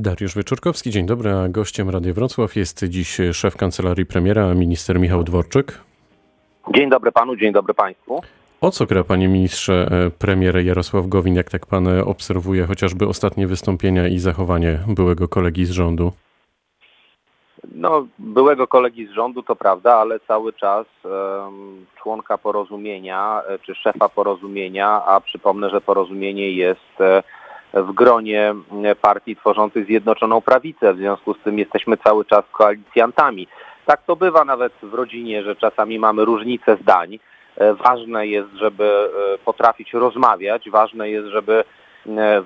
Dariusz Wieczorkowski, dzień dobry. A gościem Radia Wrocław jest dziś szef kancelarii premiera, minister Michał Dworczyk. Dzień dobry panu, dzień dobry państwu. O co gra, panie ministrze, e, premier Jarosław Gowin, jak tak pan obserwuje chociażby ostatnie wystąpienia i zachowanie byłego kolegi z rządu? No, byłego kolegi z rządu to prawda, ale cały czas um, członka porozumienia e, czy szefa porozumienia, a przypomnę, że porozumienie jest e, w gronie partii tworzących Zjednoczoną Prawicę, w związku z tym jesteśmy cały czas koalicjantami. Tak to bywa nawet w rodzinie, że czasami mamy różnice zdań. E, ważne jest, żeby potrafić rozmawiać, ważne jest, żeby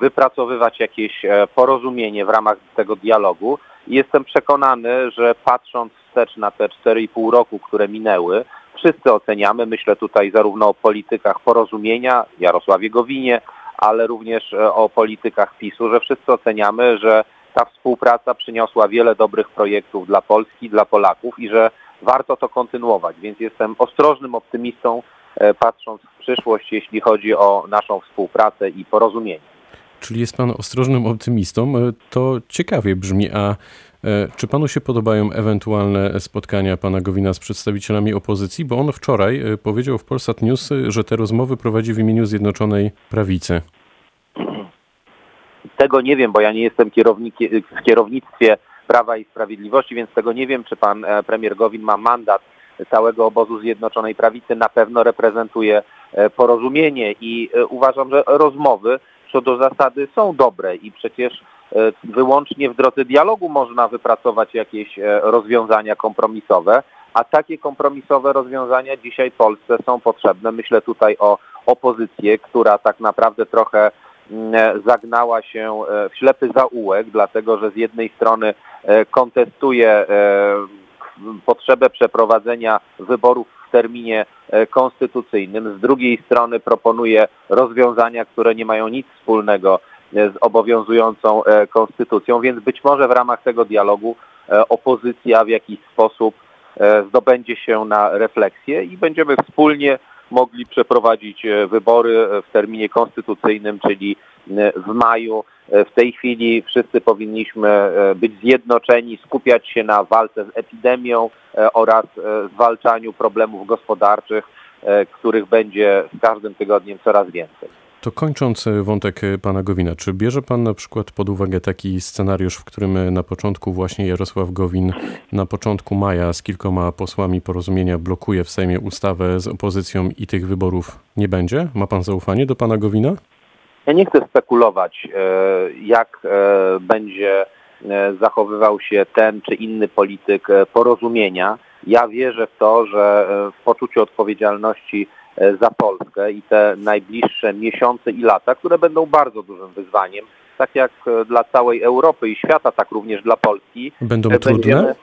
wypracowywać jakieś porozumienie w ramach tego dialogu. Jestem przekonany, że patrząc wstecz na te 4,5 roku, które minęły, wszyscy oceniamy, myślę tutaj zarówno o politykach porozumienia, Jarosławie Gowinie, ale również e, o politykach PiSu, że wszyscy oceniamy, że ta współpraca przyniosła wiele dobrych projektów dla Polski, dla Polaków i że warto to kontynuować. Więc jestem ostrożnym optymistą, e, patrząc w przyszłość, jeśli chodzi o naszą współpracę i porozumienie czyli jest pan ostrożnym optymistą. E, to ciekawie brzmi, a e, czy panu się podobają ewentualne spotkania pana Gowina z przedstawicielami opozycji? Bo on wczoraj e, powiedział w Polsat News, że te rozmowy prowadzi w imieniu Zjednoczonej Prawicy. Tego nie wiem, bo ja nie jestem w kierownictwie Prawa i Sprawiedliwości, więc tego nie wiem, czy pan premier Gowin ma mandat całego obozu Zjednoczonej Prawicy. Na pewno reprezentuje porozumienie i uważam, że rozmowy co do zasady są dobre i przecież e, wyłącznie w drodze dialogu można wypracować jakieś e, rozwiązania kompromisowe, a takie kompromisowe rozwiązania dzisiaj Polsce są potrzebne. Myślę tutaj o opozycję, która tak naprawdę trochę mm, e, zagnała się w ślepy zaułek, dlatego że z jednej strony kontestuje potrzebę przeprowadzenia wyborów terminie e, konstytucyjnym. Z drugiej strony proponuje rozwiązania, które nie mają nic wspólnego e, z obowiązującą e, konstytucją, więc być może w ramach tego dialogu opozycja w jakiś sposób zdobędzie się na refleksję i będziemy wspólnie mogli przeprowadzić wybory w terminie konstytucyjnym, czyli w maju. W tej chwili wszyscy powinniśmy e, być zjednoczeni, skupiać się na walce z epidemią e, oraz e, zwalczaniu problemów gospodarczych, których będzie z każdym tygodniem coraz więcej. To kończąc wątek pana Gowina, czy bierze pan na przykład pod uwagę taki scenariusz, w którym na początku właśnie Jarosław Gowin na początku maja z kilkoma posłami porozumienia blokuje w Sejmie ustawę z opozycją i tych wyborów nie będzie? Ma pan zaufanie do pana Gowina? Ja nie chcę spekulować, e, jak e, będzie e, zachowywał się ten czy inny polityk porozumienia. Ja wierzę w to, że w poczuciu odpowiedzialności za Polskę i te najbliższe miesiące i lata, które będą bardzo dużym wyzwaniem, tak jak dla całej Europy i świata, tak również dla Polski. Będą trudne?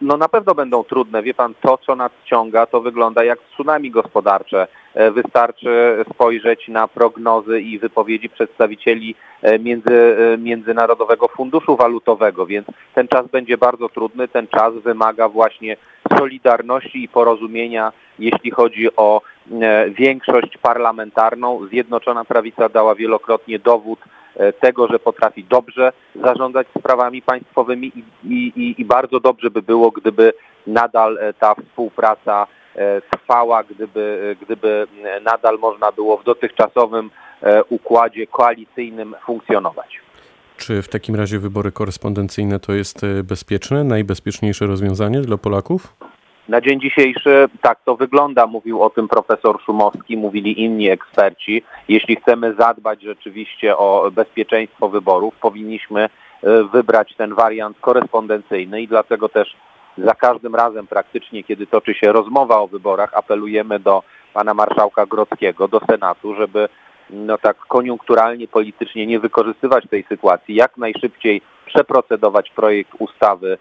No na pewno będą trudne. Wie pan, to co nas ciąga, to wygląda jak tsunami gospodarcze. E, wystarczy spojrzeć na prognozy i wypowiedzi przedstawicieli e, między, e, Międzynarodowego Funduszu Walutowego, więc ten czas będzie bardzo trudny. Ten czas wymaga właśnie solidarności i porozumienia, jeśli chodzi o większość parlamentarną. Zjednoczona Prawica dała wielokrotnie dowód tego, że potrafi dobrze zarządzać sprawami państwowymi i, i, i bardzo dobrze by było, gdyby nadal ta współpraca E, trwała, gdyby, gdyby nadal można było w dotychczasowym e, układzie koalicyjnym funkcjonować. Czy w takim razie wybory korespondencyjne to jest e, bezpieczne, najbezpieczniejsze rozwiązanie dla Polaków? Na dzień dzisiejszy tak to wygląda, mówił o tym profesor Szumowski, mówili inni eksperci. Jeśli chcemy zadbać rzeczywiście o bezpieczeństwo wyborów, powinniśmy wybrać ten wariant korespondencyjny i dlatego też za każdym razem praktycznie, kiedy toczy się rozmowa o wyborach, apelujemy do pana marszałka Grodzkiego, do Senatu, żeby no tak koniunkturalnie, politycznie nie wykorzystywać tej sytuacji, jak najszybciej przeprocedować projekt ustawy,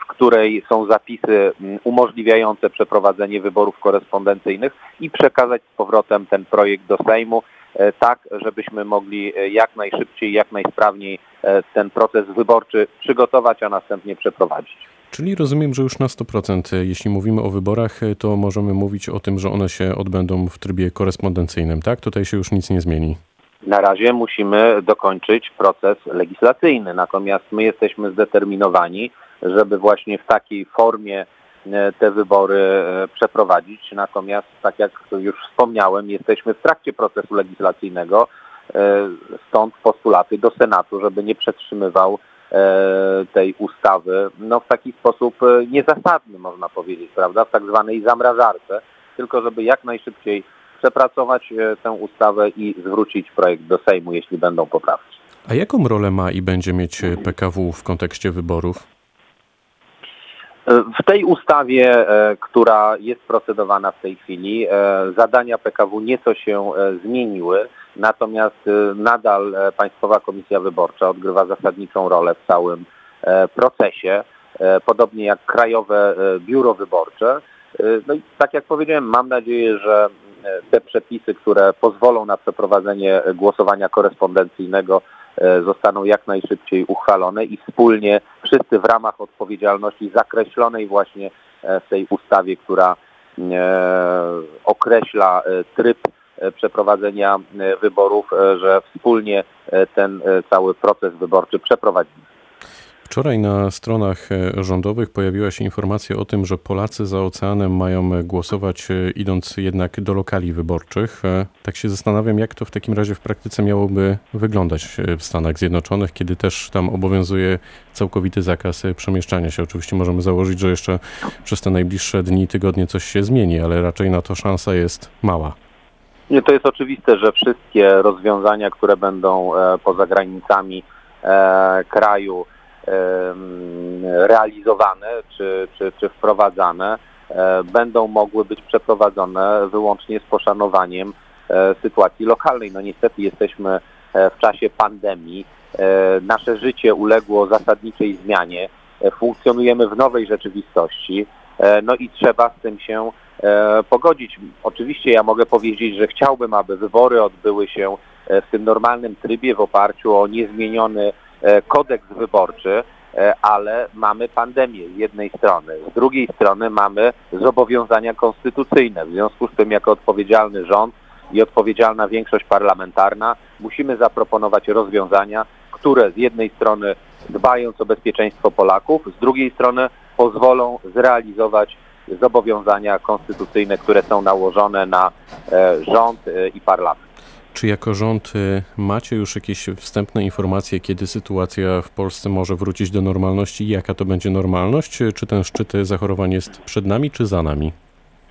w której są zapisy umożliwiające przeprowadzenie wyborów korespondencyjnych i przekazać z powrotem ten projekt do Sejmu, e, tak żebyśmy mogli e, jak najszybciej, jak najsprawniej e, ten proces wyborczy przygotować, a następnie przeprowadzić. Czyli rozumiem, że już na 100%, jeśli mówimy o wyborach, to możemy mówić o tym, że one się odbędą w trybie korespondencyjnym, tak? Tutaj się już nic nie zmieni. Na razie musimy dokończyć proces legislacyjny, natomiast my jesteśmy zdeterminowani, żeby właśnie w takiej formie e, te wybory e, przeprowadzić. Natomiast, tak jak już wspomniałem, jesteśmy w trakcie procesu legislacyjnego, e, stąd postulaty do Senatu, żeby nie przetrzymywał tej ustawy no, w taki sposób niezasadny, można powiedzieć, prawda, w tak zwanej zamrażarce, tylko żeby jak najszybciej przepracować tę ustawę i zwrócić projekt do Sejmu, jeśli będą poprawki. A jaką rolę ma i będzie mieć PKW w kontekście wyborów? W tej ustawie, e, która jest procedowana w tej chwili, e, zadania PKW nieco się e, zmieniły, natomiast nadal Państwowa Komisja Wyborcza odgrywa zasadniczą rolę w całym procesie, podobnie jak Krajowe Biuro Wyborcze. No i tak jak powiedziałem, mam nadzieję, że te przepisy, które pozwolą na przeprowadzenie głosowania korespondencyjnego zostaną jak najszybciej uchwalone i wspólnie wszyscy w ramach odpowiedzialności zakreślonej właśnie e, w tej ustawie, która e, określa tryb przeprowadzenia wyborów, że wspólnie ten cały proces wyborczy przeprowadzimy. Wczoraj na stronach e, rządowych pojawiła się informacja o tym, że Polacy za oceanem mają głosować e, idąc jednak do lokali wyborczych. E, tak się zastanawiam, jak to w takim razie w praktyce miałoby wyglądać w Stanach Zjednoczonych, kiedy też tam obowiązuje całkowity zakaz przemieszczania się. Oczywiście możemy założyć, że jeszcze przez te najbliższe dni, tygodnie coś się zmieni, ale raczej na to szansa jest mała. Nie, to jest oczywiste, że wszystkie rozwiązania, które będą poza granicami kraju, realizowane czy, czy, czy wprowadzane e, będą mogły być przeprowadzone wyłącznie z poszanowaniem e, sytuacji lokalnej. No niestety jesteśmy e, w czasie pandemii. Nasze życie uległo zasadniczej zmianie. Funkcjonujemy w nowej rzeczywistości. No i trzeba z tym się pogodzić. Oczywiście ja mogę powiedzieć, że chciałbym, aby wybory odbyły się w tym normalnym trybie w oparciu o niezmieniony kodeks wyborczy, e, ale mamy pandemię z jednej strony, z drugiej strony mamy zobowiązania konstytucyjne. W związku z tym jako odpowiedzialny rząd i odpowiedzialna większość parlamentarna musimy zaproponować rozwiązania, które z jednej strony dbając o bezpieczeństwo Polaków, z drugiej strony pozwolą zrealizować zobowiązania konstytucyjne, które są nałożone na e, rząd i parlament. Czy jako rząd y, macie już jakieś wstępne informacje, kiedy sytuacja w Polsce może wrócić do normalności? Jaka to będzie normalność? Czy ten szczyt zachorowań jest przed nami, czy za nami?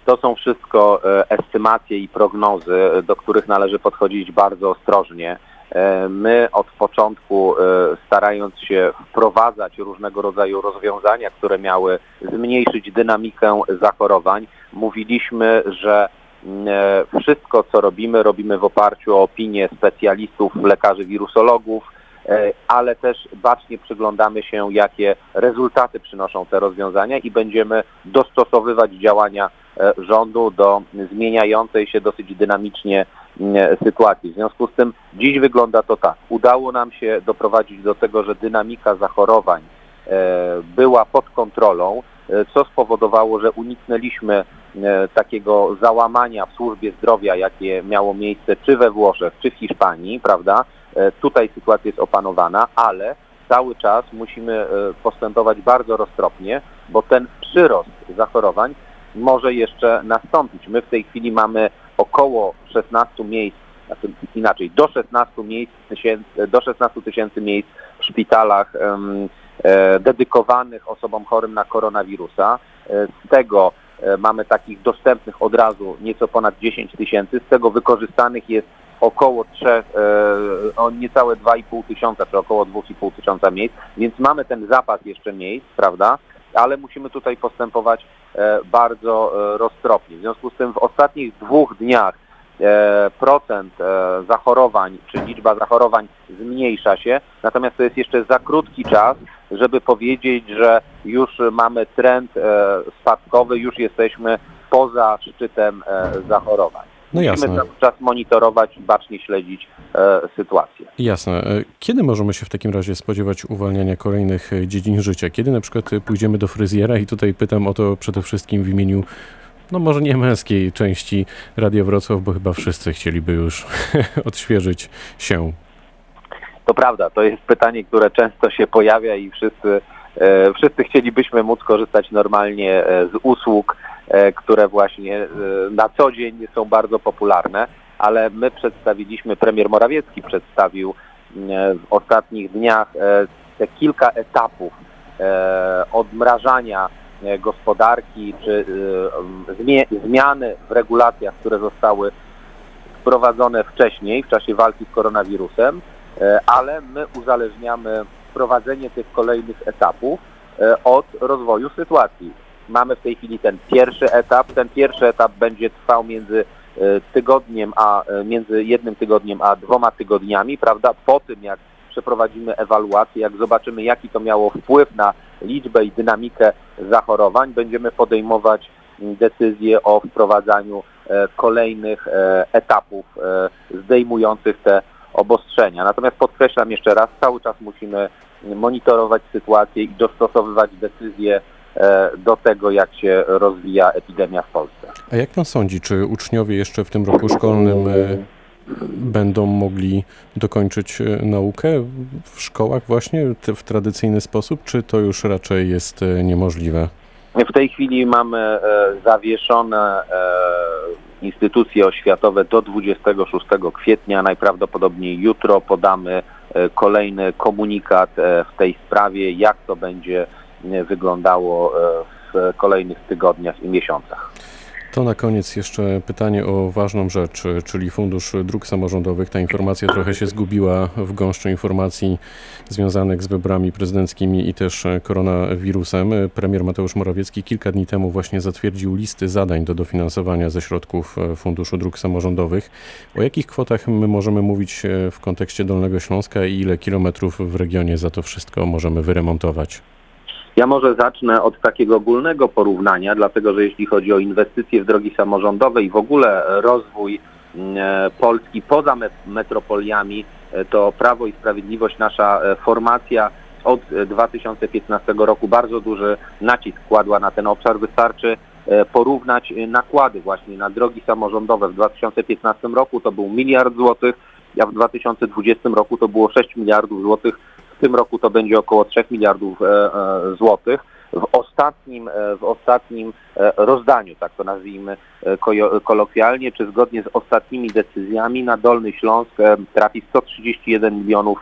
To są wszystko e, estymacje i prognozy, do których należy podchodzić bardzo ostrożnie. E, my od początku, e, starając się wprowadzać różnego rodzaju rozwiązania, które miały zmniejszyć dynamikę zachorowań, mówiliśmy, że E, wszystko, co robimy, robimy w oparciu o opinie specjalistów, lekarzy wirusologów, e, ale też bacznie przyglądamy się, jakie rezultaty przynoszą te rozwiązania i będziemy dostosowywać działania e, rządu do zmieniającej się dosyć dynamicznie sytuacji. W związku z tym dziś wygląda to tak. Udało nam się doprowadzić do tego, że dynamika zachorowań była pod kontrolą, co spowodowało, że uniknęliśmy E, takiego załamania w służbie zdrowia, jakie miało miejsce czy we Włoszech, czy w Hiszpanii, prawda? E, tutaj sytuacja jest opanowana, ale cały czas musimy e, postępować bardzo roztropnie, bo ten przyrost zachorowań może jeszcze nastąpić. My w tej chwili mamy około 16 miejsc, znaczy inaczej, do 16 miejsc, do 16 tysięcy miejsc w szpitalach e, dedykowanych osobom chorym na koronawirusa. Z tego E, mamy takich dostępnych od razu nieco ponad 10 tysięcy, z tego wykorzystanych jest około 3, e, o niecałe 2,5 tysiąca, czy około 2,5 tysiąca miejsc, więc mamy ten zapas jeszcze miejsc, prawda, ale musimy tutaj postępować e, bardzo roztropnie. W związku z tym w ostatnich dwóch dniach procent zachorowań, czy liczba zachorowań zmniejsza się, natomiast to jest jeszcze za krótki czas, żeby powiedzieć, że już mamy trend e, spadkowy, już jesteśmy poza szczytem e, zachorowań. No Musimy jasne. cały czas monitorować i bacznie śledzić e, sytuację. Jasne. Kiedy możemy się w takim razie spodziewać uwalniania kolejnych dziedzin życia? Kiedy na przykład pójdziemy do fryzjera i tutaj pytam o to przede wszystkim w imieniu no może nie męskiej części Radio Wrocław, bo chyba wszyscy chcieliby już odświeżyć się. To prawda, to jest pytanie, które często się pojawia i wszyscy, e, wszyscy chcielibyśmy móc korzystać normalnie e, z usług, e, które właśnie na co dzień są bardzo popularne, ale my przedstawiliśmy, premier Morawiecki przedstawił w ostatnich dniach te kilka etapów odmrażania gospodarki czy e, zmiany w regulacjach, które zostały wprowadzone wcześniej w czasie walki z koronawirusem, e, ale my uzależniamy wprowadzenie tych kolejnych etapów e, od rozwoju sytuacji. Mamy w tej chwili ten pierwszy etap. Ten pierwszy etap będzie trwał między e, tygodniem, a e, między jednym tygodniem a dwoma tygodniami, prawda? Po tym jak przeprowadzimy ewaluację, jak zobaczymy jaki to miało wpływ na liczbę i dynamikę zachorowań, będziemy podejmować m, decyzje o wprowadzaniu e, kolejnych e, etapów e, zdejmujących te obostrzenia. Natomiast podkreślam jeszcze raz, cały czas musimy monitorować sytuację i dostosowywać decyzje do tego, jak się rozwija epidemia w Polsce. A jak pan sądzi, czy uczniowie jeszcze w tym roku szkolnym będą mogli dokończyć e, naukę w szkołach właśnie w tradycyjny sposób, czy to już raczej jest e, niemożliwe? W tej chwili mamy e, zawieszone instytucje oświatowe do 26 kwietnia. Najprawdopodobniej jutro podamy kolejny komunikat w tej sprawie, jak to będzie wyglądało w kolejnych tygodniach i miesiącach. To na koniec jeszcze pytanie o ważną rzecz, czyli Fundusz Dróg Samorządowych. Ta informacja trochę się zgubiła w gąszczu informacji związanych z wyborami prezydenckimi i też koronawirusem. Premier Mateusz Morawiecki kilka dni temu właśnie zatwierdził listy zadań do dofinansowania ze środków Funduszu Dróg Samorządowych. O jakich kwotach my możemy mówić w kontekście Dolnego Śląska i ile kilometrów w regionie za to wszystko możemy wyremontować? Ja może zacznę od takiego ogólnego porównania, dlatego że jeśli chodzi o inwestycje w drogi samorządowe i w ogóle rozwój e, Polski poza met- metropoliami, e, to Prawo i Sprawiedliwość, nasza e, formacja od e, 2015 roku bardzo duży nacisk kładła na ten obszar. Wystarczy porównać nakłady właśnie na drogi samorządowe. W 2015 roku to był miliard złotych, a w 2020 roku to było 6 miliardów złotych. W tym roku to będzie około 3 miliardów e, e, złotych. W ostatnim, e, w ostatnim rozdaniu, tak to nazwijmy kolokwialnie, czy zgodnie z ostatnimi decyzjami na Dolny Śląsk trafi 131 milionów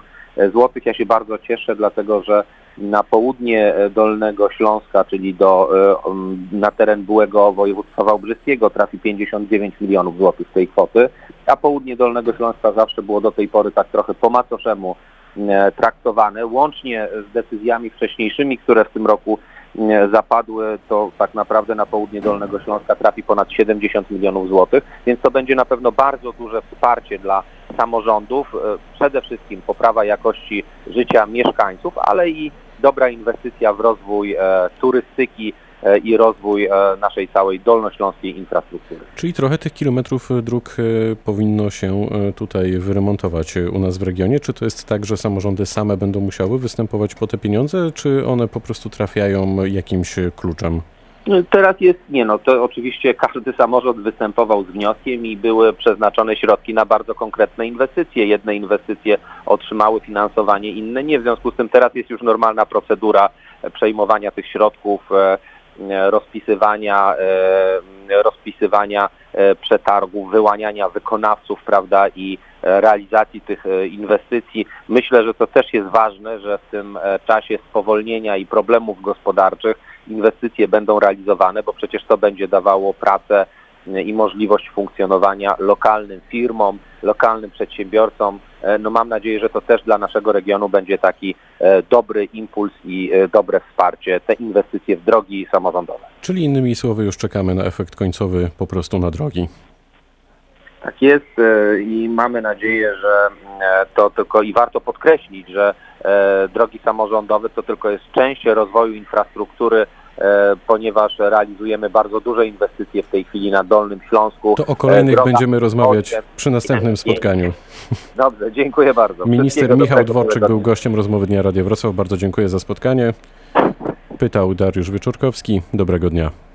złotych. Ja się bardzo cieszę, dlatego że na południe Dolnego Śląska, czyli do, na teren byłego województwa wałbrzyskiego trafi 59 milionów złotych z tej kwoty, a południe Dolnego Śląska zawsze było do tej pory tak trochę po macoszemu traktowane, łącznie z decyzjami wcześniejszymi, które w tym roku e, zapadły, to tak naprawdę na południe Dolnego Śląska trafi ponad 70 milionów złotych, więc to będzie na pewno bardzo duże wsparcie dla samorządów, e, przede wszystkim poprawa jakości życia mieszkańców, ale i dobra inwestycja w rozwój e, turystyki e, i rozwój e, naszej całej dolnośląskiej infrastruktury. Czyli trochę tych kilometrów e, dróg e, powinno się e, tutaj wyremontować e, u nas w regionie. Czy to jest tak, że samorządy same będą musiały występować po te pieniądze, czy one po prostu trafiają jakimś e, kluczem? Teraz jest, nie no, to oczywiście każdy samorząd występował z wnioskiem i były przeznaczone środki na bardzo konkretne inwestycje. Jedne inwestycje otrzymały finansowanie, inne nie. W związku z tym teraz jest już normalna procedura e, przejmowania tych środków, e, e, rozpisywania, e, rozpisywania e, przetargów, wyłaniania wykonawców, prawda, i e, realizacji tych e, inwestycji. Myślę, że to też jest ważne, że w tym e, czasie spowolnienia i problemów gospodarczych inwestycje będą realizowane, bo przecież to będzie dawało pracę e, i możliwość funkcjonowania lokalnym firmom, lokalnym przedsiębiorcom. E, No mam nadzieję, że to też dla naszego regionu będzie taki e, dobry impuls i e, dobre wsparcie, te inwestycje w drogi samorządowe. Czyli innymi słowy, już czekamy na efekt końcowy po prostu na drogi. Tak jest i mamy nadzieję, że to tylko i warto podkreślić, że drogi samorządowe to tylko jest część rozwoju infrastruktury, ponieważ realizujemy bardzo duże inwestycje w tej chwili na Dolnym Śląsku. To o kolejnych droga będziemy rozmawiać przy następnym spotkaniu. Dobrze, dziękuję bardzo. Minister Michał Dworczyk był gościem rozmowy Dnia Radia Wrocław. Bardzo dziękuję za spotkanie. Pytał Dariusz Wyczorkowski. Dobrego dnia.